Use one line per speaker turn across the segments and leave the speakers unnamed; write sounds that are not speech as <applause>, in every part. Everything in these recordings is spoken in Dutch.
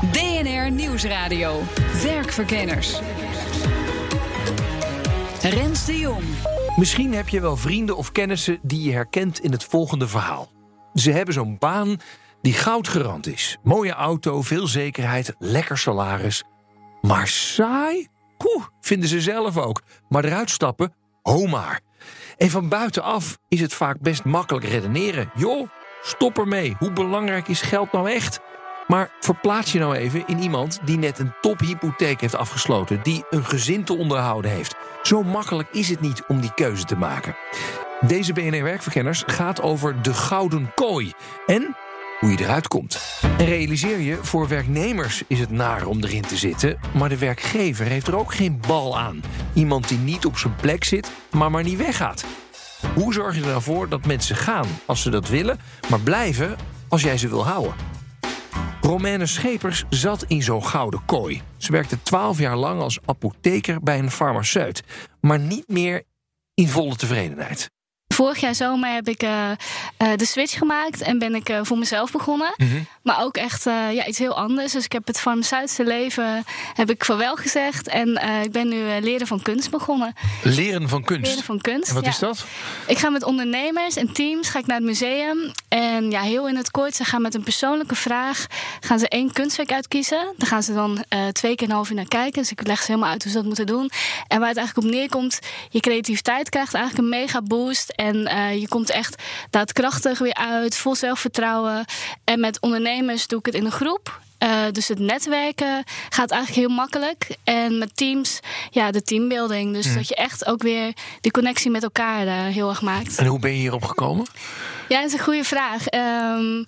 BNR Nieuwsradio. Werkverkenners. Rens de Jong.
Misschien heb je wel vrienden of kennissen die je herkent in het volgende verhaal. Ze hebben zo'n baan die goudgerand is. Mooie auto, veel zekerheid, lekker salaris. Maar saai? Poeh, vinden ze zelf ook. Maar eruit stappen? Ho maar. En van buitenaf is het vaak best makkelijk redeneren. Joh, stop ermee. Hoe belangrijk is geld nou echt? Maar verplaats je nou even in iemand die net een tophypotheek heeft afgesloten, die een gezin te onderhouden heeft. Zo makkelijk is het niet om die keuze te maken. Deze BNR Werkverkenners gaat over de gouden kooi en hoe je eruit komt. En realiseer je, voor werknemers is het naar om erin te zitten, maar de werkgever heeft er ook geen bal aan. Iemand die niet op zijn plek zit, maar maar niet weggaat. Hoe zorg je er nou voor dat mensen gaan als ze dat willen, maar blijven als jij ze wil houden? Romaine Schepers zat in zo'n gouden kooi. Ze werkte twaalf jaar lang als apotheker bij een farmaceut, maar niet meer in volle tevredenheid.
Vorig jaar zomer heb ik uh, de switch gemaakt en ben ik uh, voor mezelf begonnen. Mm -hmm. Maar ook echt ja, iets heel anders. Dus ik heb het farmaceutische leven heb ik vaarwel gezegd. En ik ben nu leren van kunst begonnen.
Leren van kunst?
Leren van kunst,
En wat
ja.
is dat?
Ik ga met ondernemers en teams ga ik naar het museum. En ja, heel in het kort, ze gaan met een persoonlijke vraag... gaan ze één kunstwerk uitkiezen. Daar gaan ze dan twee keer een half uur naar kijken. Dus ik leg ze helemaal uit hoe ze dat moeten doen. En waar het eigenlijk op neerkomt... je creativiteit krijgt eigenlijk een mega boost... En uh, je komt echt daadkrachtig weer uit, vol zelfvertrouwen. En met ondernemers doe ik het in een groep. Uh, dus het netwerken gaat eigenlijk heel makkelijk. En met teams, ja, de teambuilding. Dus mm. dat je echt ook weer die connectie met elkaar uh, heel erg maakt.
En hoe ben je hierop gekomen?
Ja, dat is een goede vraag. Um,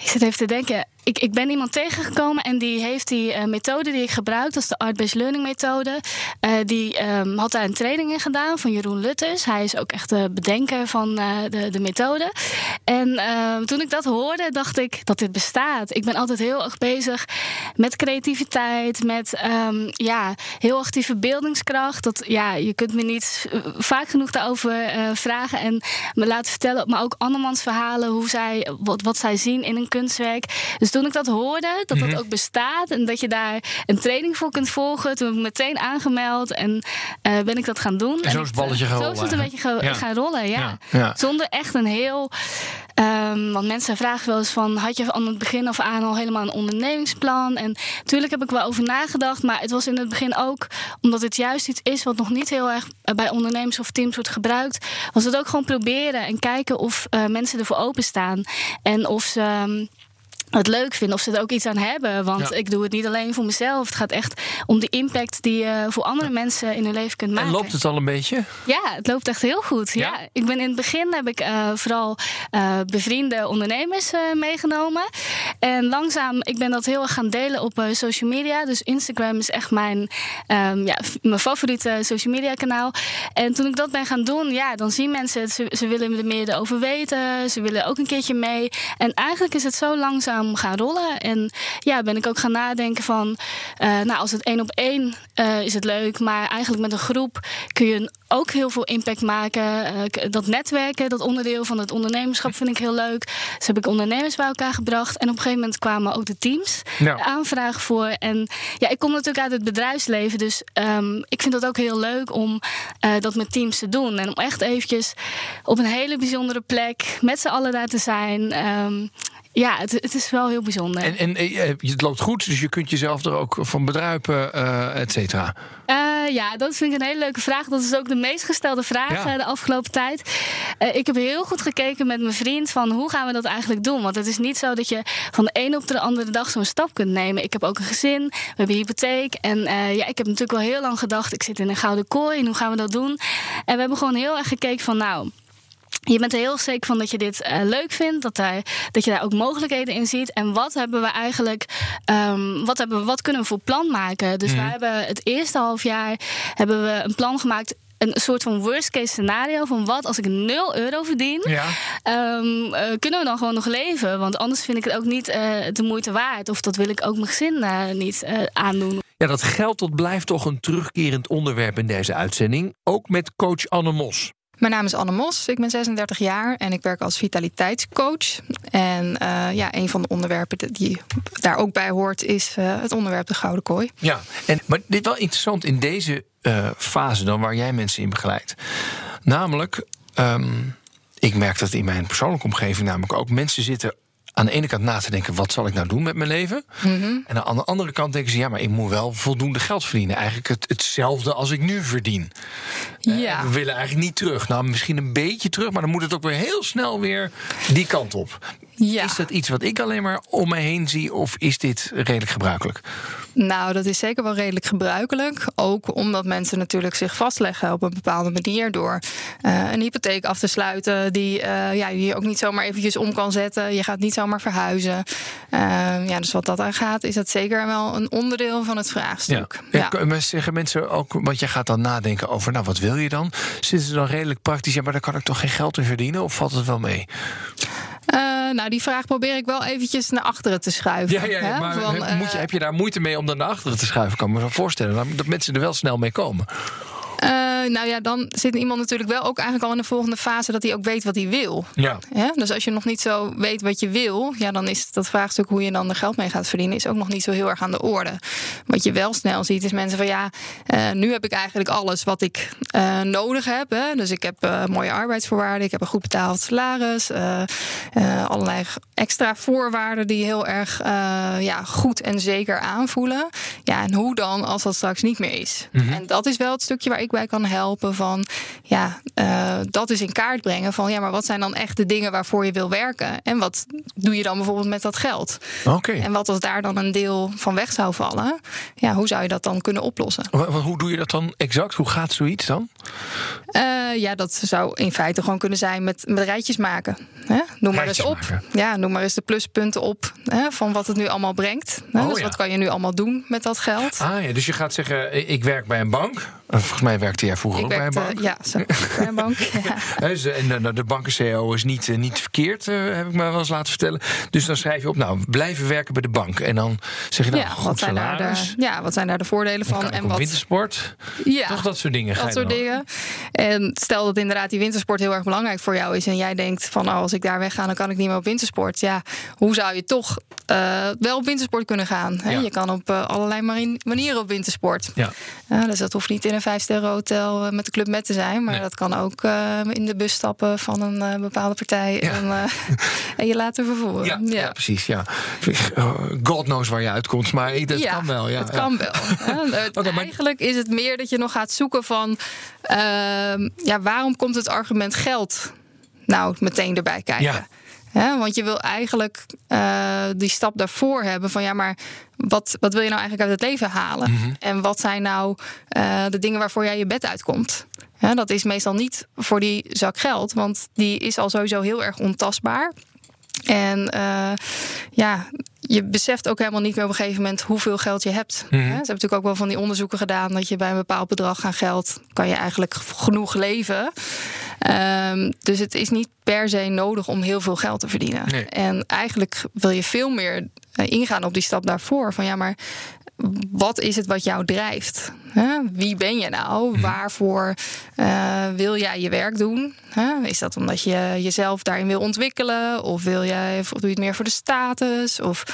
ik zit even te denken. Ik, ik ben iemand tegengekomen en die heeft die uh, methode die ik gebruik, dat is de Art-Based Learning methode. Uh, die um, had daar een training in gedaan van Jeroen Lutters. Hij is ook echt de bedenker van uh, de, de methode. En ehm, toen ik dat hoorde, dacht ik dat dit bestaat. Ik ben altijd heel erg bezig met creativiteit, met um, ja, heel erg die verbeeldingskracht. Dat, ja, je kunt me niet vaak genoeg daarover vragen en me laten vertellen, maar ook andermans verhalen, hoe zij, wat, wat zij zien in een kunstwerk. Dus toen ik dat hoorde, dat dat ook bestaat en dat je daar een training voor kunt volgen, toen heb ik meteen aangemeld en uh, ben ik dat gaan doen.
En zo is het balletje gaan rollen.
Zo is het een beetje ge
ja.
gaan rollen, ja.
Ja, ja.
Zonder echt een heel. Um, want mensen vragen wel eens van: had je aan het begin af aan al helemaal een ondernemingsplan? En natuurlijk heb ik wel over nagedacht, maar het was in het begin ook, omdat het juist iets is wat nog niet heel erg bij ondernemers of teams wordt gebruikt, was het ook gewoon proberen en kijken of uh, mensen ervoor openstaan. En of ze. Um, het leuk vinden, of ze er ook iets aan hebben. Want
Ja.
ik doe het niet alleen voor mezelf. Het gaat echt om de impact die je voor andere mensen in hun leven kunt maken.
En loopt het al een beetje?
Ja, het loopt echt heel goed. Ja.
Ja?
Ik ben in het begin heb ik uh, vooral uh, bevriende ondernemers uh, meegenomen. En langzaam, ik ben dat heel erg gaan delen op social media. Dus Instagram is echt mijn, um, ja, mijn favoriete social media kanaal. En toen ik dat ben gaan doen, ja, dan zien mensen het. Ze, ze willen er meer over weten. Ze willen ook een keertje mee. En eigenlijk is het zo langzaam gaan rollen. En ja, ben ik ook gaan nadenken van... nou, als het één op één is het leuk. Maar eigenlijk met een groep kun je ook heel veel impact maken. Uh, dat netwerken, dat onderdeel van het ondernemerschap vind ik heel leuk. Dus heb ik ondernemers bij elkaar gebracht. En op een gegeven moment kwamen ook de teams
Ja.
aanvragen voor. En ja, ik kom natuurlijk uit het bedrijfsleven. Dus um, ik vind dat ook heel leuk om uh, dat met teams te doen. En om echt eventjes op een hele bijzondere plek met z'n allen daar te zijn. Um, ja, het, het, is wel heel bijzonder.
En, en eh, het loopt goed, dus je kunt jezelf er ook van bedruipen, uh, et cetera.
Uh, ja, dat vind ik een hele leuke vraag. Dat is ook de meest gestelde vraag
Ja.
de afgelopen tijd. Uh, ik heb heel goed gekeken met mijn vriend van hoe gaan we dat eigenlijk doen. Want het is niet zo dat je van de ene op de andere dag zo'n stap kunt nemen. Ik heb ook een gezin, we hebben hypotheek. En ja, ik heb natuurlijk wel heel lang gedacht, ik zit in een gouden kooi en hoe gaan we dat doen? En we hebben gewoon heel erg gekeken van nou je bent er heel zeker van dat je dit uh, leuk vindt, dat, daar, dat je daar ook mogelijkheden in ziet. En wat hebben we eigenlijk, um, wat, hebben we, wat kunnen we voor plan maken? Dus mm. we hebben het eerste half jaar hebben we een plan gemaakt een soort van worst case scenario van wat als ik 0 euro verdien, ja. um, uh, kunnen we dan gewoon nog leven? Want anders vind ik het ook niet uh, de moeite waard. Of dat wil ik ook mijn gezin uh, niet aandoen.
Ja, dat geld dat blijft toch een terugkerend onderwerp in deze uitzending. Ook met coach Anne Mos.
Mijn naam is Anne Mos, ik ben 36 jaar en ik werk als vitaliteitscoach. En uh, ja, een van de onderwerpen die daar ook bij hoort is uh, het onderwerp de Gouden Kooi.
Ja, en, maar dit wel interessant in deze uh, fase dan waar jij mensen in begeleidt. Namelijk, um, ik merk dat in mijn persoonlijke omgeving namelijk ook mensen zitten aan de ene kant na te denken: wat zal ik nou doen met mijn leven? Mm -hmm. En aan de andere kant denken ze: ja, maar ik moet wel voldoende geld verdienen. Eigenlijk het, hetzelfde als ik nu verdien.
Ja.
Uh, we willen eigenlijk niet terug. Nou, misschien een beetje terug, maar dan moet het ook weer heel snel weer die kant op.
Ja.
Is dat iets wat ik alleen maar om me heen zie, of is dit redelijk gebruikelijk?
Nou, dat is zeker wel redelijk gebruikelijk. Ook omdat mensen natuurlijk zich vastleggen op een bepaalde manier door uh, een hypotheek af te sluiten, die uh, ja, je ook niet zomaar eventjes om kan zetten. Je gaat niet zomaar verhuizen. Uh, ja, dus wat dat aan gaat, is dat zeker wel een onderdeel van het vraagstuk.
Ja. Ja. ja. Zeggen mensen ook, want je gaat dan nadenken over, nou, wat wil je dan? Zitten ze dan redelijk praktisch, ja, maar daar kan ik toch geen geld in verdienen? Of valt het wel mee?
Uh, nou, die vraag probeer ik wel eventjes naar achteren te schuiven.
Ja, ja, ja maar Van, moet je, heb je daar moeite mee om dan naar achteren te schuiven? Ik kan me zo voorstellen dat mensen er wel snel mee komen.
Uh, nou ja, dan zit iemand natuurlijk wel ook eigenlijk al in de volgende fase dat hij ook weet wat hij wil.
Ja.
Dus als je nog niet zo weet wat je wil, ja, dan is dat vraagstuk hoe je dan er geld mee gaat verdienen, is ook nog niet zo heel erg aan de orde. Wat je wel snel ziet, is mensen van ja, uh, nu heb ik eigenlijk alles wat ik uh, nodig heb. Hè. Dus ik heb mooie arbeidsvoorwaarden, ik heb een goed betaald salaris, allerlei extra voorwaarden die heel erg ja, goed en zeker aanvoelen. Ja, en hoe dan als dat straks niet meer is? Mm -hmm. En dat is wel het stukje waar ik bij kan helpen van ja, uh, dat is in kaart brengen van ja, maar wat zijn dan echt de dingen waarvoor je wil werken en wat doe je dan bijvoorbeeld met dat geld?
Oké. Okay.
En wat als daar dan een deel van weg zou vallen? Ja, hoe zou je dat dan kunnen oplossen?
Hoe doe je dat dan exact? Hoe gaat zoiets dan?
Uh, ja, dat zou in feite gewoon kunnen zijn met, met rijtjes maken. Hè? Noem maar eens op.
Maken.
Ja, noem maar eens de pluspunten op hè, van wat het nu allemaal brengt. Hè?
Oh,
dus
ja.
wat kan je nu allemaal doen met dat geld?
Ah ja, dus je gaat zeggen, ik werk bij een bank. Volgens mij werkte jij vroeger
ik
ook
werkte,
bij een bank.
Ja, zo, bij een bank. <laughs> Ja.
Dus, en de, banken-CEO is niet, niet verkeerd, heb ik me wel eens laten vertellen. Dus dan schrijf je op, nou, blijven werken bij de bank. En dan zeg je, nou,
ja,
goed
wat zijn daar de, ja, wat zijn daar de voordelen van? En wat,
wintersport.
ja,
Toch dat soort dingen.
dat soort
dan-
dingen. En stel dat inderdaad die wintersport heel erg belangrijk voor jou is. En jij denkt van oh, als ik daar wegga, dan kan ik niet meer op wintersport. Ja, hoe zou je toch uh, wel op wintersport kunnen gaan? Hè?
Ja.
Je kan op uh, allerlei manieren op wintersport.
Ja.
Uh, dus dat hoeft niet in een vijfsterren hotel eh, met de club met te zijn. Maar
Nee.
dat kan ook uh, in de bus stappen van een uh, bepaalde partij.
Ja.
En, en je laten vervoeren.
Ja, ja. precies. Ja. Oh, God knows waar je uitkomt, maar dat kan wel. Ja,
het kan wel. <laughs> Het-
maar-
Eigenlijk is het meer dat je nog gaat zoeken van... ehm, ja, waarom komt het argument geld nou meteen erbij kijken? Want je wil eigenlijk eh, die stap daarvoor hebben van ja, maar wat, wat wil je nou eigenlijk uit het leven halen?
Mhm.
En wat zijn nou eh, de dingen waarvoor jij je bed uitkomt? Dat is meestal niet voor die zak geld, want die is al sowieso heel erg ontastbaar. En eh, ja, je beseft ook helemaal niet meer op een gegeven moment hoeveel geld je hebt.
Mhm.
Ze hebben natuurlijk ook wel van die onderzoeken gedaan dat je bij een bepaald bedrag aan geld kan je eigenlijk genoeg leven. Ehm, dus het is niet per se nodig om heel veel geld te verdienen.
Nee.
En eigenlijk wil je veel meer eh, ingaan op die stap daarvoor. Van ja, maar wat is het wat jou drijft? Wie ben je nou?
Mhm.
Waarvoor eh, wil jij je werk doen? Is dat omdat je jezelf daarin wil ontwikkelen? Of wil jij, of doe je het meer voor de status? Of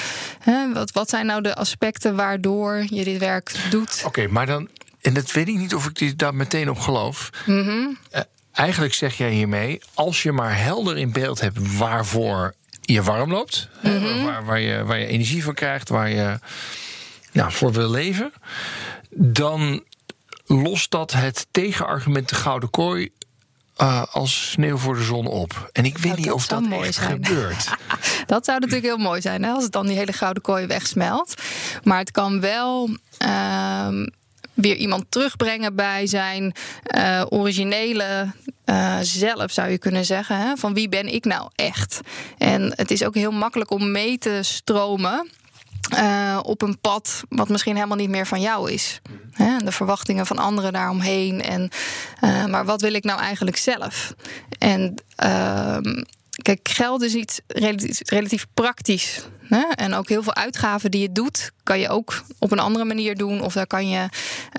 wat, wat zijn nou de aspecten waardoor je dit werk doet?
Oké, maar dan, en dat weet ik niet of ik daar meteen op geloof.
Mhm.
Eh, eigenlijk zeg jij hiermee, als je maar helder in beeld hebt waarvoor je warm loopt,
Mhm.
waar, waar, je, waar je energie van krijgt, waar je nou, voor wil leven, dan lost dat het tegenargument de gouden kooi eh, als sneeuw voor de zon op. En ik weet
Nou,
niet of dat
mooi
echt
zijn.
gebeurt. <laughs>
Dat zou natuurlijk heel mooi zijn, hè, als het dan die hele gouden kooi wegsmelt. Maar het kan wel. ehm, weer iemand terugbrengen bij zijn uh, originele uh, zelf, zou je kunnen zeggen. Hè? Van wie ben ik nou echt? En het is ook heel makkelijk om mee te stromen. Uh, op een pad wat misschien helemaal niet meer van jou is. Hè? De verwachtingen van anderen daaromheen. En, uh, maar wat wil ik nou eigenlijk zelf? En uh, Kijk, geld is iets relatief, relatief praktisch. Hè? En ook heel veel uitgaven die je doet, kan je ook op een andere manier doen. Of daar kan je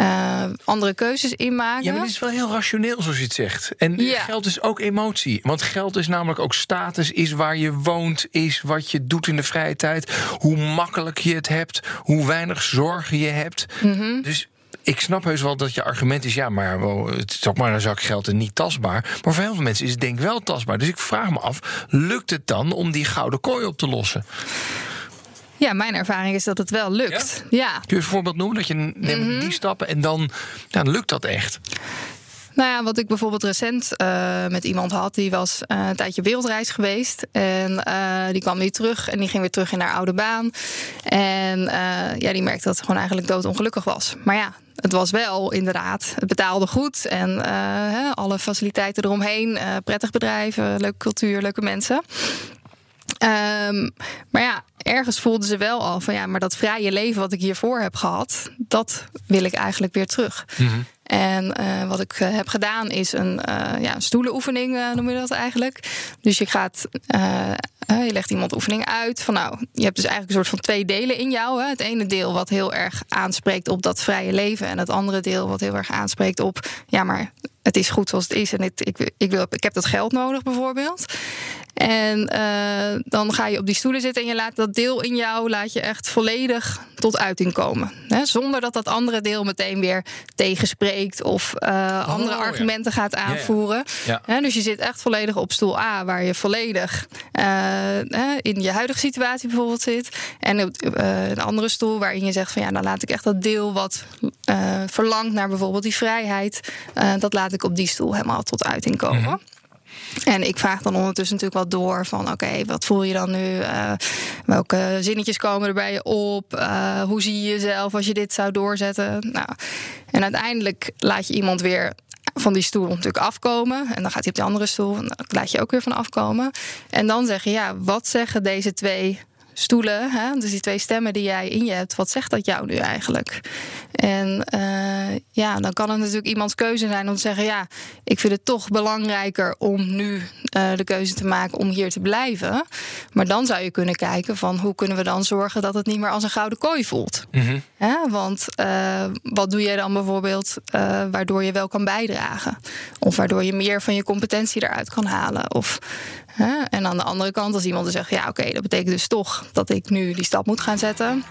uh, andere keuzes in maken.
Ja, maar het is wel heel rationeel, zoals je het zegt. En ja. geld is ook emotie. Want geld is namelijk ook status, is waar je woont, is wat je doet in de vrije tijd. Hoe makkelijk je het hebt, hoe weinig zorgen je hebt. Mm -hmm. Dus ik snap heus wel dat je argument is: ja, maar het is ook maar een zak geld en niet tastbaar. Maar voor heel veel mensen is het denk ik wel tastbaar. Dus ik vraag me af: lukt het dan om die gouden kooi op te lossen?
Ja, mijn ervaring is dat het wel lukt. Ja? ja.
Kun je een voorbeeld noemen dat je neemt mm -hmm. die stappen en dan, ja, dan lukt dat echt?
Nou ja, wat ik bijvoorbeeld recent uh, met iemand had, die was uh, een tijdje wereldreis geweest. En uh, die kwam nu terug en die ging weer terug in haar oude baan. En ja, die merkte dat ze gewoon eigenlijk doodongelukkig was. Maar ja, het was wel inderdaad, het betaalde goed en alle faciliteiten eromheen. Uh, prettig bedrijf, leuke cultuur, leuke mensen. Um, maar ja, ergens voelden ze wel al van ja, maar dat vrije leven wat ik hiervoor heb gehad, dat wil ik eigenlijk weer terug. Mm. En uh, wat ik uh, heb gedaan is een uh, ja, stoelenoefening, noem je dat eigenlijk. Dus je gaat, je legt iemand oefening uit. Van nou, je hebt dus eigenlijk een soort van twee delen in jou. Hè. Het ene deel wat heel erg aanspreekt op dat vrije leven. En het andere deel wat heel erg aanspreekt op, ja, maar het is goed zoals het is. En ik, ik, wil, ik heb dat geld nodig, bijvoorbeeld. En uh, dan ga je op die stoelen zitten en je laat dat deel in jou laat je echt volledig tot uiting komen. Hè? Zonder dat dat andere deel meteen weer tegenspreekt of uh, oh, andere argumenten ja. gaat aanvoeren. Ja, ja. Dus je zit echt volledig op stoel A, waar je volledig uh, in je huidige situatie bijvoorbeeld zit. En op een andere stoel waarin je zegt van ja, dan laat ik echt dat deel wat verlangt naar bijvoorbeeld die vrijheid. dat laat ik op die stoel helemaal tot uiting komen. Mm -hmm. En ik vraag dan ondertussen natuurlijk wel door van oké, wat voel je dan nu? Uh, welke zinnetjes komen er bij je op? Uh, hoe zie je jezelf als je dit zou doorzetten? Nou, en uiteindelijk laat je iemand weer van die stoel natuurlijk afkomen. En dan gaat hij op die andere stoel. En dan laat je ook weer van afkomen. En dan zeg je, ja, wat zeggen deze twee stoelen, hè? dus die twee stemmen die jij in je hebt, wat zegt dat jou nu eigenlijk? En uh, ja, dan kan het natuurlijk iemands keuze zijn om te zeggen: ja, ik vind het toch belangrijker om nu uh, de keuze te maken om hier te blijven. Maar dan zou je kunnen kijken van hoe kunnen we dan zorgen dat het niet meer als een gouden kooi voelt. Mm -hmm. ja, want uh, wat doe jij dan bijvoorbeeld waardoor je wel kan bijdragen? Of waardoor je meer van je competentie eruit kan halen? Of en aan de andere kant, als iemand zegt: ja, oké, okay, dat betekent dus toch dat ik nu die stap moet gaan zetten.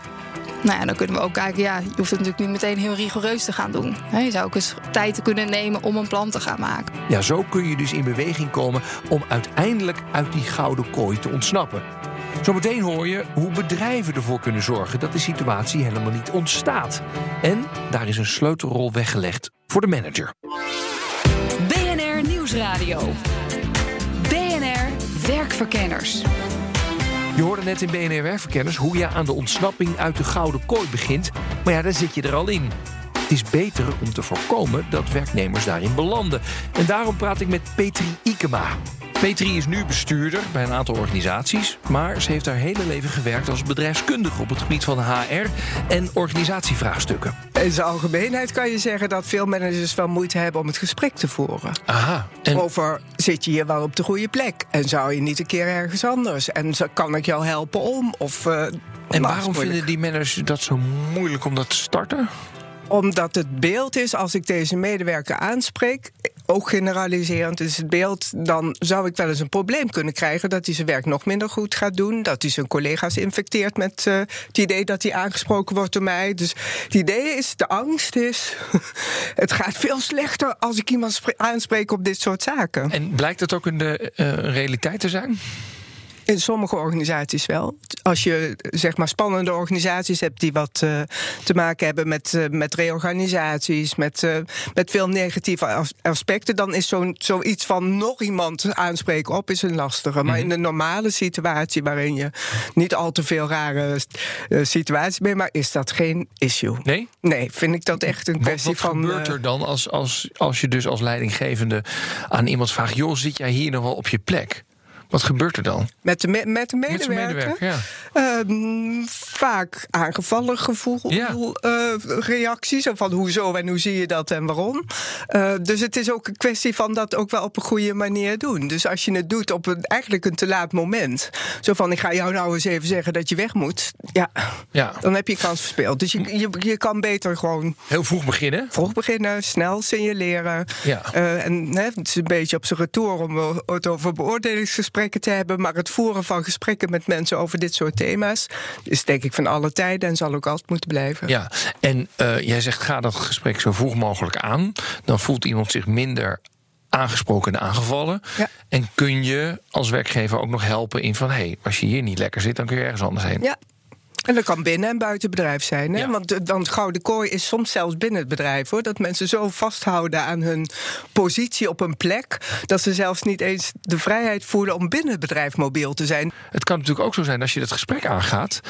Nou ja, dan kunnen we ook kijken, ja, je hoeft het natuurlijk niet meteen heel rigoureus te gaan doen. Je zou ook eens tijd te kunnen nemen om een plan te gaan maken.
Ja, zo kun je dus in beweging komen om uiteindelijk uit die gouden kooi te ontsnappen. Zometeen hoor je hoe bedrijven ervoor kunnen zorgen dat de situatie helemaal niet ontstaat. En daar is een sleutelrol weggelegd voor de manager.
BNR Nieuwsradio. Werkverkenners.
Je hoorde net in BNR Werkverkenners hoe je aan de ontsnapping uit de gouden kooi begint. Maar ja, daar zit je er al in. Het is beter om te voorkomen dat werknemers daarin belanden. En daarom praat ik met Petri Ikema. Petri is nu bestuurder bij een aantal organisaties, maar ze heeft haar hele leven gewerkt als bedrijfskundige op het gebied van HR en organisatievraagstukken.
In zijn algemeenheid kan je zeggen dat veel managers wel moeite hebben om het gesprek te voeren.
Aha.
En... Over zit je hier wel op de goede plek en zou je niet een keer ergens anders en kan ik jou helpen om? Of, uh,
en waarom vinden die managers dat zo moeilijk om dat te starten?
Omdat het beeld is, als ik deze medewerker aanspreek, ook generaliserend is het beeld, dan zou ik wel eens een probleem kunnen krijgen dat hij zijn werk nog minder goed gaat doen, dat hij zijn collega's infecteert met uh, het idee dat hij aangesproken wordt door mij. Dus het idee is, de angst is, <laughs> het gaat veel slechter als ik iemand aanspreek op dit soort zaken.
En blijkt dat ook in de uh, realiteit te zijn?
In sommige organisaties wel. Als je zeg maar spannende organisaties hebt die wat uh, te maken hebben met, uh, met reorganisaties, met, uh, met veel negatieve aspecten, dan is zo'n zoiets van nog iemand aanspreken op is een lastige. Maar in de normale situatie waarin je niet al te veel rare situaties meemaakt, is dat geen issue.
Nee?
Nee, vind ik dat echt een kwestie
wat, wat
van.
Wat gebeurt er dan als, als, als je dus als leidinggevende aan iemand vraagt: joh, zit jij hier nog wel op je plek? Wat gebeurt er dan?
Met de, me met de medewerker?
Met de medewerker ja.
uh, vaak aangevallen gevoel,
ja.
uh, reacties. Van hoezo en hoe zie je dat en waarom. Uh, dus het is ook een kwestie van dat ook wel op een goede manier doen. Dus als je het doet op een, eigenlijk een te laat moment. Zo van, ik ga jou nou eens even zeggen dat je weg moet. Ja,
ja.
dan heb je kans verspeeld. Dus je, je, je kan beter gewoon...
Heel vroeg beginnen.
Vroeg beginnen, snel signaleren.
Ja.
Uh, en hè, het is een beetje op zijn retour om het over beoordelingsgesprekken te hebben. Maar het voeren van gesprekken met mensen over dit soort thema's... is denk ik van alle tijden en zal ook altijd moeten blijven.
Ja, en uh, jij zegt ga dat gesprek zo vroeg mogelijk aan. Dan voelt iemand zich minder aangesproken en aangevallen.
Ja.
En kun je als werkgever ook nog helpen in van... hé, hey, als je hier niet lekker zit, dan kun je ergens anders heen.
Ja. En dat kan binnen- en buitenbedrijf zijn. Hè?
Ja.
Want dan gouden kooi is soms zelfs binnen het bedrijf. hoor. Dat mensen zo vasthouden aan hun positie op een plek. dat ze zelfs niet eens de vrijheid voelen om binnen het bedrijf mobiel te zijn.
Het kan natuurlijk ook zo zijn als je dat gesprek aangaat.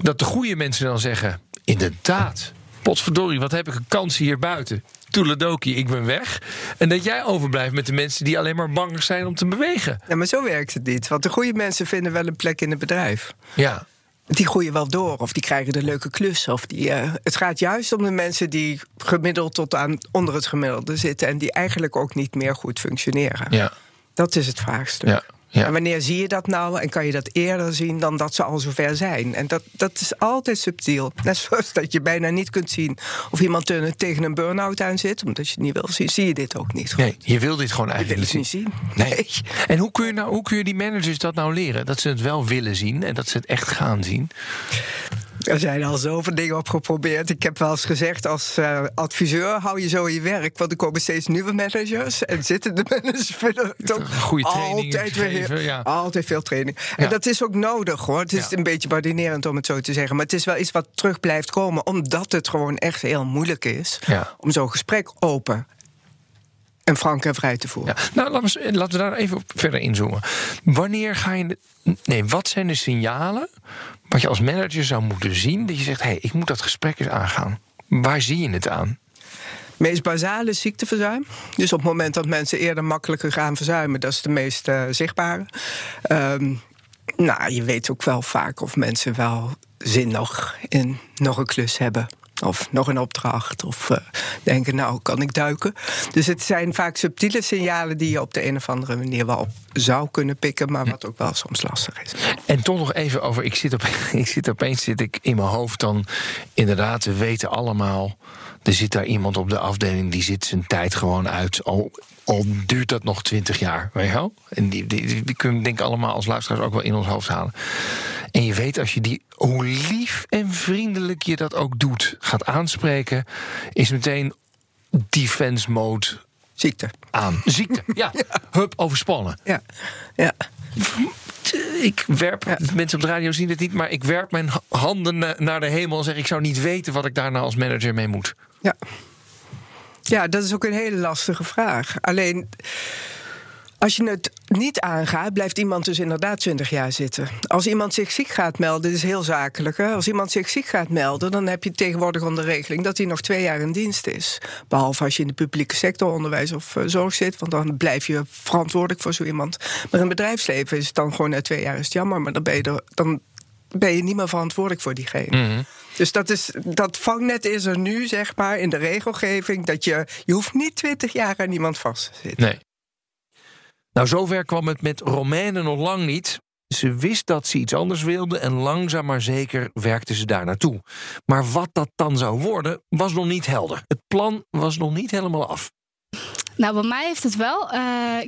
dat de goede mensen dan zeggen: inderdaad, potverdorie, wat heb ik een kans hier buiten. Toeledoki, ik ben weg. En dat jij overblijft met de mensen die alleen maar bang zijn om te bewegen.
Ja, maar zo werkt het niet. Want de goede mensen vinden wel een plek in het bedrijf.
Ja.
Die groeien wel door, of die krijgen de leuke klus. Of die, uh, het gaat juist om de mensen die gemiddeld tot aan onder het gemiddelde zitten. en die eigenlijk ook niet meer goed functioneren.
Ja.
Dat is het vraagstuk.
Ja. Ja.
En wanneer zie je dat nou en kan je dat eerder zien dan dat ze al zover zijn? En dat, dat is altijd subtiel. Net zoals dat je bijna niet kunt zien of iemand tegen een burn-out aan zit, omdat je het niet wil zien, zie je dit ook niet. Goed.
Nee, je wil dit gewoon eigenlijk
wil het niet zien.
Nee. En hoe kun, je nou, hoe kun je die managers dat nou leren? Dat ze het wel willen zien en dat ze het echt gaan zien?
Er zijn al zoveel dingen op geprobeerd. Ik heb wel eens gezegd, als uh, adviseur hou je zo je werk. Want er komen steeds nieuwe managers. En zitten de <laughs> managers willen toch
Goede
altijd, weer,
geven, ja.
altijd veel training. En
Ja.
dat is ook nodig hoor. Het is
Ja.
een beetje badinerend om het zo te zeggen. Maar het is wel iets wat terug blijft komen. Omdat het gewoon echt heel moeilijk is. Om zo'n gesprek open en frank en vrij te voeren.
Ja. Nou, laten we, eens- laten we daar even op verder inzoomen. Wanneer ga je. Nee, wat zijn de signalen wat je als manager zou moeten zien dat je zegt: hé, hey, ik moet dat gesprek eens aangaan? Waar zie je het aan?
meest basale ziekteverzuim. Dus op het moment dat mensen eerder makkelijker gaan verzuimen, dat is de meest eh, zichtbare. Ehm, nou, je weet ook wel vaak of mensen wel zin nog in nog een klus hebben. Of nog een opdracht. Of eh, denken, nou kan ik duiken. Dus het zijn vaak subtiele signalen die je op de een of andere manier wel op zou kunnen pikken. Maar wat ook wel soms lastig is.
En toch nog even over. Ik zit, op, <laughs> ik zit opeens zit ik in mijn hoofd dan. Inderdaad, we weten allemaal. Er zit daar iemand op de afdeling die zit zijn tijd gewoon uit. Al, al duurt dat nog twintig jaar. Weet je wel? En die, die, die, die kunnen we denk ik allemaal als luisteraars ook wel in ons hoofd halen. En je weet als je die, hoe lief en vriendelijk je dat ook doet, gaat aanspreken, is meteen defense mode
Ziekte.
aan. Ziekte, <laughs> ja. Hup, overspannen.
Ja, ja.
Ik werp,
Ja.
mensen op de radio zien het niet, maar ik werp mijn ha- handen na- naar de hemel en zeg: Ik zou niet weten wat ik daar nou als manager mee moet.
Ja. Ja, dat is ook een hele lastige vraag. Alleen, als je het niet aangaat, blijft iemand dus inderdaad 20 jaar zitten. Als iemand zich ziek gaat melden, dit is heel zakelijk. Hè? Als iemand zich ziek gaat melden, dan heb je tegenwoordig onder regeling dat hij nog twee jaar in dienst is. Behalve als je in de publieke sector, onderwijs of eh, zorg zit, want dan blijf je verantwoordelijk voor zo iemand. Maar in bedrijfsleven is het dan gewoon na twee jaar is het jammer, maar dan ben je, er, dan ben je niet meer verantwoordelijk voor diegene. Dus dat, is, dat vangnet is er nu, zeg maar, in de regelgeving. Dat je, je hoeft niet twintig jaar aan iemand vast te zitten.
Nee. Nou, zover kwam het met Romaine nog lang niet. Ze wist dat ze iets anders wilde en langzaam maar zeker werkte ze daar naartoe. Maar wat dat dan zou worden, was nog niet helder. Het plan was nog niet helemaal af.
Nou, bij mij heeft het wel. eh,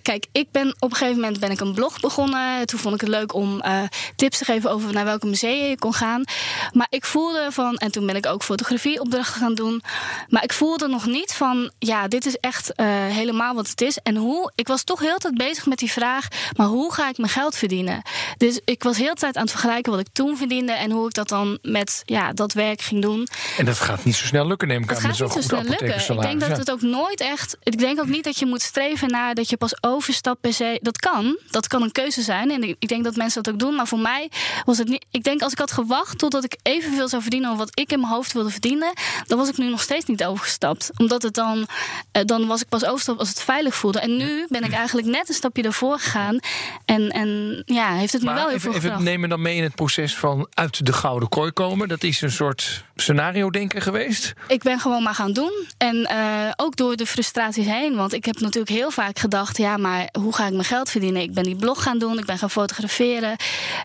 kijk, ik ben op een gegeven moment ben ik een blog begonnen. Toen vond ik het leuk om eh, tips te geven over naar welke musea je kon gaan. Maar ik voelde van, en toen ben ik ook fotografieopdrachten gaan doen. Maar ik voelde nog niet van, ja, dit is echt eh, helemaal wat het is. En hoe, ik was toch heel tijd bezig met die vraag, maar hoe ga ik mijn geld verdienen? Dus ik was heel tijd aan het vergelijken wat ik toen verdiende en hoe ik dat dan met ja, dat werk ging doen.
En dat gaat niet zo snel lukken, neem ik aan, met
gaat niet zo snel lukken. Ik denk dat het ook nooit echt. Ik denk ook niet dat je moet streven naar dat je pas overstapt per se. Dat kan. Dat kan een keuze zijn. En ik denk dat mensen dat ook doen. Maar voor mij was het niet. Ik denk als ik had gewacht totdat ik evenveel zou verdienen als wat ik in mijn hoofd wilde verdienen, dan was ik nu nog steeds niet overgestapt. Omdat het dan. eh, dan was ik pas overgestapt als het veilig voelde. En nu ben ik eigenlijk net een stapje ervoor gegaan. En, en ja, heeft het me
Maar
wel heel
even,
veel
even
gebracht.
neem me dan mee in het proces van uit de gouden kooi komen. Dat is een soort scenario denken geweest.
Ik ben gewoon maar gaan doen. En eh, ook door de frustraties heen. Want ik heb natuurlijk heel vaak gedacht: ja, maar hoe ga ik mijn geld verdienen? Ik ben die blog gaan doen, ik ben gaan fotograferen.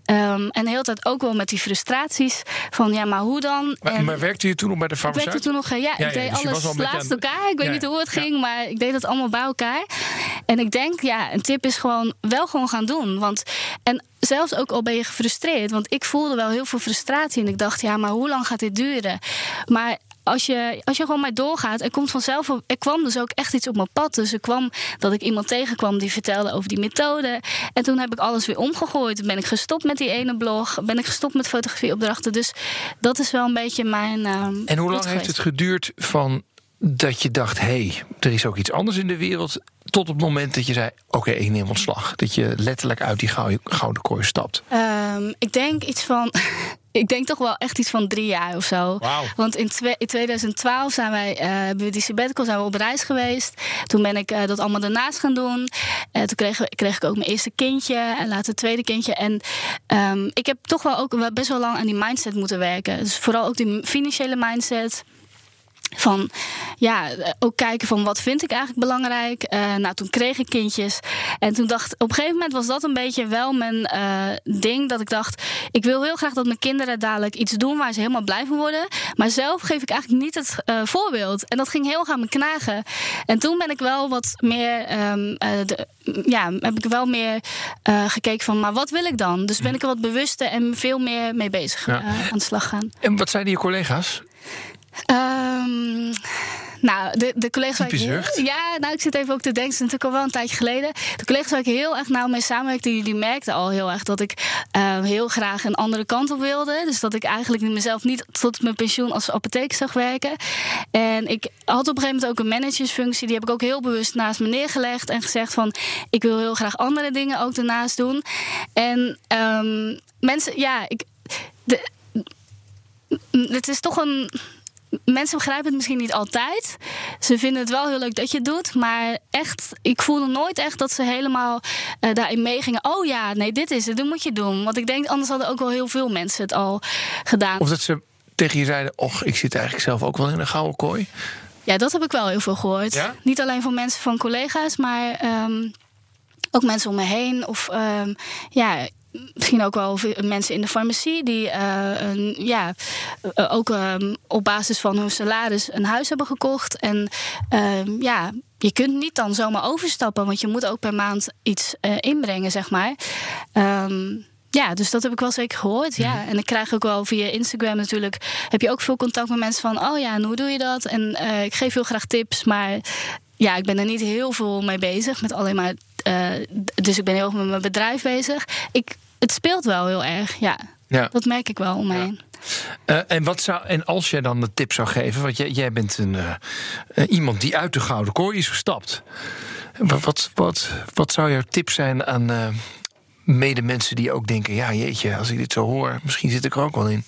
Ehm, en de hele tijd ook wel met die frustraties. Van ja, maar hoe dan?
Maar,
En
maar werkte je toen nog bij de
ik
farmaceut?
werkte toen nog, eh, ja,
Ja,
ik
ja,
deed
dus
alles
aan-
elkaar. Ik weet
Ja,
niet hoe het ging, maar ik deed het allemaal bij elkaar. En ik denk, ja, een tip is gewoon wel gewoon gaan doen. Want, en zelfs ook al ben je gefrustreerd. Want ik voelde wel heel veel frustratie. En ik dacht, ja, maar hoe lang gaat dit duren? Maar als je, als je gewoon maar doorgaat, er komt vanzelf. Er kwam dus ook echt iets op mijn pad. Dus er kwam dat ik iemand tegenkwam die vertelde over die methode. En toen heb ik alles weer omgegooid. Toen ben ik gestopt met die ene blog. Ben ik gestopt met fotografieopdrachten. Dus dat is wel een beetje mijn. ehm,
En hoe lang heeft het geduurd van dat je dacht: hé, hey, er is ook iets anders in de wereld. Tot op het moment dat je zei: oké, ik neem ontslag. Dat je letterlijk uit die gouden, kooi stapt.
Ehm, ik denk iets van. <laughs> Ik denk toch wel echt iets van drie jaar of zo. Want in, in 2012 zijn wij, eh, we die sabbatical zijn we op reis geweest. Toen ben ik eh, dat allemaal daarnaast gaan doen. Eh, toen kreeg, kreeg ik ook mijn eerste kindje en later het tweede kindje. En ehm, ik heb toch wel ook best wel lang aan die mindset moeten werken. Dus vooral ook die financiële mindset. Van ja, eh, ook kijken van wat vind ik eigenlijk belangrijk. Eh, nou, toen kreeg ik kindjes. En toen dacht op een gegeven moment was dat een beetje wel mijn eh, ding. Dat ik dacht, ik wil heel graag dat mijn kinderen dadelijk iets doen waar ze helemaal blij van worden. Maar zelf geef ik eigenlijk niet het eh, voorbeeld. En dat ging heel erg aan me knagen. En toen ben ik wel wat meer, ehm, eh, de, ja, heb ik wel meer eh, gekeken van, maar wat wil ik dan? Dus ben ik er wat bewuster en veel meer mee bezig
Ja.
aan de slag gaan.
En wat zeiden je collega's?
Ehm, nou, de, de collega's waar ik heel-. Ja, nou, ik zit even ook te denken. Het is natuurlijk al wel een tijdje geleden. De collega's waar ik heel erg nauw mee samenwerkte, die, die merkten al heel erg dat ik eh, heel graag een andere kant op wilde. Dus dat ik eigenlijk mezelf niet tot mijn pensioen als apotheker zag werken. En ik had op een gegeven moment ook een managersfunctie. Die heb ik ook heel bewust naast me neergelegd en gezegd van ik wil heel graag andere dingen ook daarnaast doen. En ehm, mensen, ja, ik. De, het is toch een. Mensen begrijpen het misschien niet altijd. Ze vinden het wel heel leuk dat je het doet. Maar echt, ik voelde nooit echt dat ze helemaal eh, daarin meegingen. Oh ja, nee, dit is het, dit moet je doen. Want ik denk, anders hadden ook wel heel veel mensen het al gedaan.
Of dat ze tegen je zeiden: och, ik zit eigenlijk zelf ook wel in een gouden kooi.
Ja, dat heb ik wel heel veel gehoord.
Ja?
Niet alleen van mensen van collega's, maar ehm, ook mensen om me heen. Of ehm, ja, misschien ook wel mensen in de farmacie die eh, een, ja, eh, ook ehm, op basis van hun salaris een huis hebben gekocht. En ehm, ja. Je kunt niet dan zomaar overstappen, want je moet ook per maand iets eh, inbrengen, zeg maar. Ehm, ja, dus dat heb ik wel zeker gehoord. Ja. En ik krijg ook wel via Instagram natuurlijk. Heb je ook veel contact met mensen van. Oh ja, en hoe doe je dat? En ik geef heel graag tips. Maar ja, ik ben er niet heel veel mee bezig. Met alleen maar. Eh, dus ik ben heel erg met mijn bedrijf bezig. Ik, het speelt wel heel erg. Ja,
Ja.
dat merk ik wel om me heen.
Eh, en, wat zou, en als jij dan de tip zou geven, want jij, jij bent een, eh, iemand die uit de gouden kooi is gestapt. Wat, wat, wat, wat zou jouw tip zijn aan medemensen die ook denken: ja, jeetje, als ik dit zo hoor, misschien zit ik er ook wel in.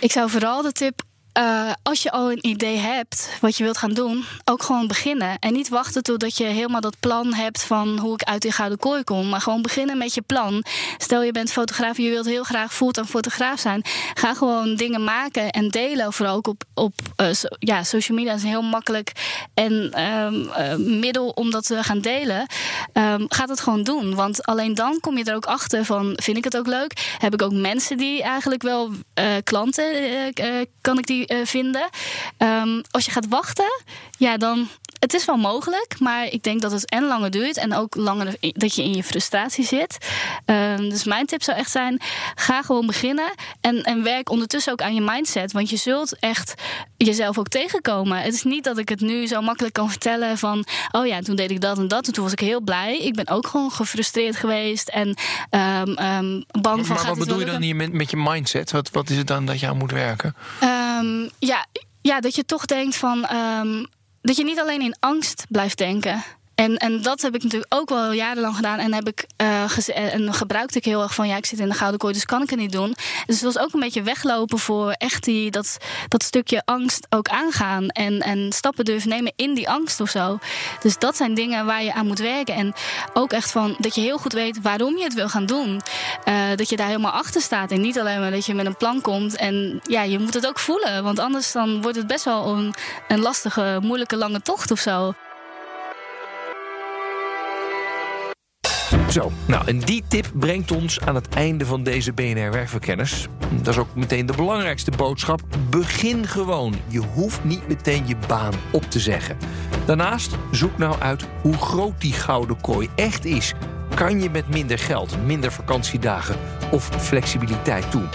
Ik zou vooral de tip. Eh, als je al een idee hebt wat je wilt gaan doen, ook gewoon beginnen. En niet wachten totdat je helemaal dat plan hebt van hoe ik uit die gouden kooi kom. Maar gewoon beginnen met je plan. Stel je bent fotograaf en je wilt heel graag fulltime fotograaf zijn. Ga gewoon dingen maken en delen. Vooral ook op, op eh, ja, social media is een heel makkelijk en ehm, eh, middel om dat te gaan delen. Ehm, ga het gewoon doen. Want alleen dan kom je er ook achter van vind ik het ook leuk? Heb ik ook mensen die eigenlijk wel klanten kan ik die vinden? Ehm, als je gaat wachten, ja, dan het is wel mogelijk, maar ik denk dat het en langer duurt en ook langer dat je in je frustratie zit. Ehm, dus mijn tip zou echt zijn: ga gewoon beginnen en, en werk ondertussen ook aan je mindset. Want je zult echt jezelf ook tegenkomen. Het is niet dat ik het nu zo makkelijk kan vertellen van: oh ja, toen deed ik dat en dat en toen was ik heel blij. Ik ben ook gewoon gefrustreerd geweest en um, um, bang van.
Maar wat bedoel je dan hier met, met je mindset? Wat, wat is het dan dat je aan moet werken?
ja, ja, dat je toch denkt van dat je niet alleen in angst blijft denken. En, en dat heb ik natuurlijk ook wel jarenlang gedaan. En, heb ik, uh, en gebruikte ik heel erg van ja, ik zit in de gouden kooi, dus kan ik het niet doen. Dus het was ook een beetje weglopen voor echt die, dat, dat stukje angst ook aangaan. En, en stappen durven nemen in die angst of zo. Dus dat zijn dingen waar je aan moet werken. En ook echt van dat je heel goed weet waarom je het wil gaan doen. Uh, dat je daar helemaal achter staat. En niet alleen maar dat je met een plan komt. En ja, je moet het ook voelen. Want anders dan wordt het best wel een, een lastige, moeilijke, lange tocht of zo.
Zo, nou en die tip brengt ons aan het einde van deze BNR Werkverkenners. Dat is ook meteen de belangrijkste boodschap. Begin gewoon. Je hoeft niet meteen je baan op te zeggen. Daarnaast zoek nou uit hoe groot die gouden kooi echt is. Kan je met minder geld, minder vakantiedagen of flexibiliteit doen?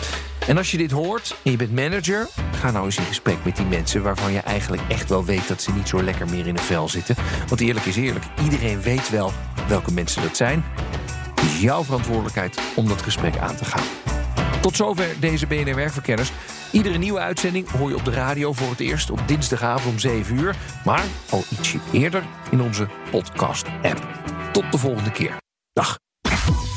En als je dit hoort en je bent manager, ga nou eens in gesprek met die mensen waarvan je eigenlijk echt wel weet dat ze niet zo lekker meer in een vel zitten. Want eerlijk is eerlijk, iedereen weet wel welke mensen dat zijn. Het is jouw verantwoordelijkheid om dat gesprek aan te gaan. Tot zover deze BNR Werkverkenners. Iedere nieuwe uitzending hoor je op de radio voor het eerst op dinsdagavond om 7 uur. Maar al ietsje eerder in onze podcast-app. Tot de volgende keer. Dag.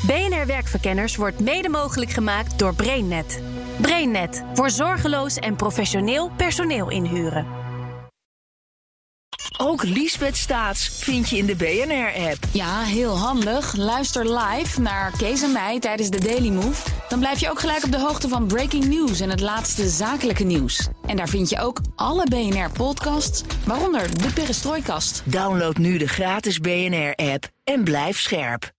BNR Werkverkenners wordt mede mogelijk gemaakt door BrainNet. BrainNet voor zorgeloos en professioneel personeel inhuren.
Ook Liesbeth Staats vind je in de BNR-app.
Ja, heel handig. Luister live naar Kees en mij tijdens de Daily Move. Dan blijf je ook gelijk op de hoogte van breaking news en het laatste zakelijke nieuws. En daar vind je ook alle BNR-podcasts, waaronder de Perestrooikast.
Download nu de gratis BNR-app en blijf scherp.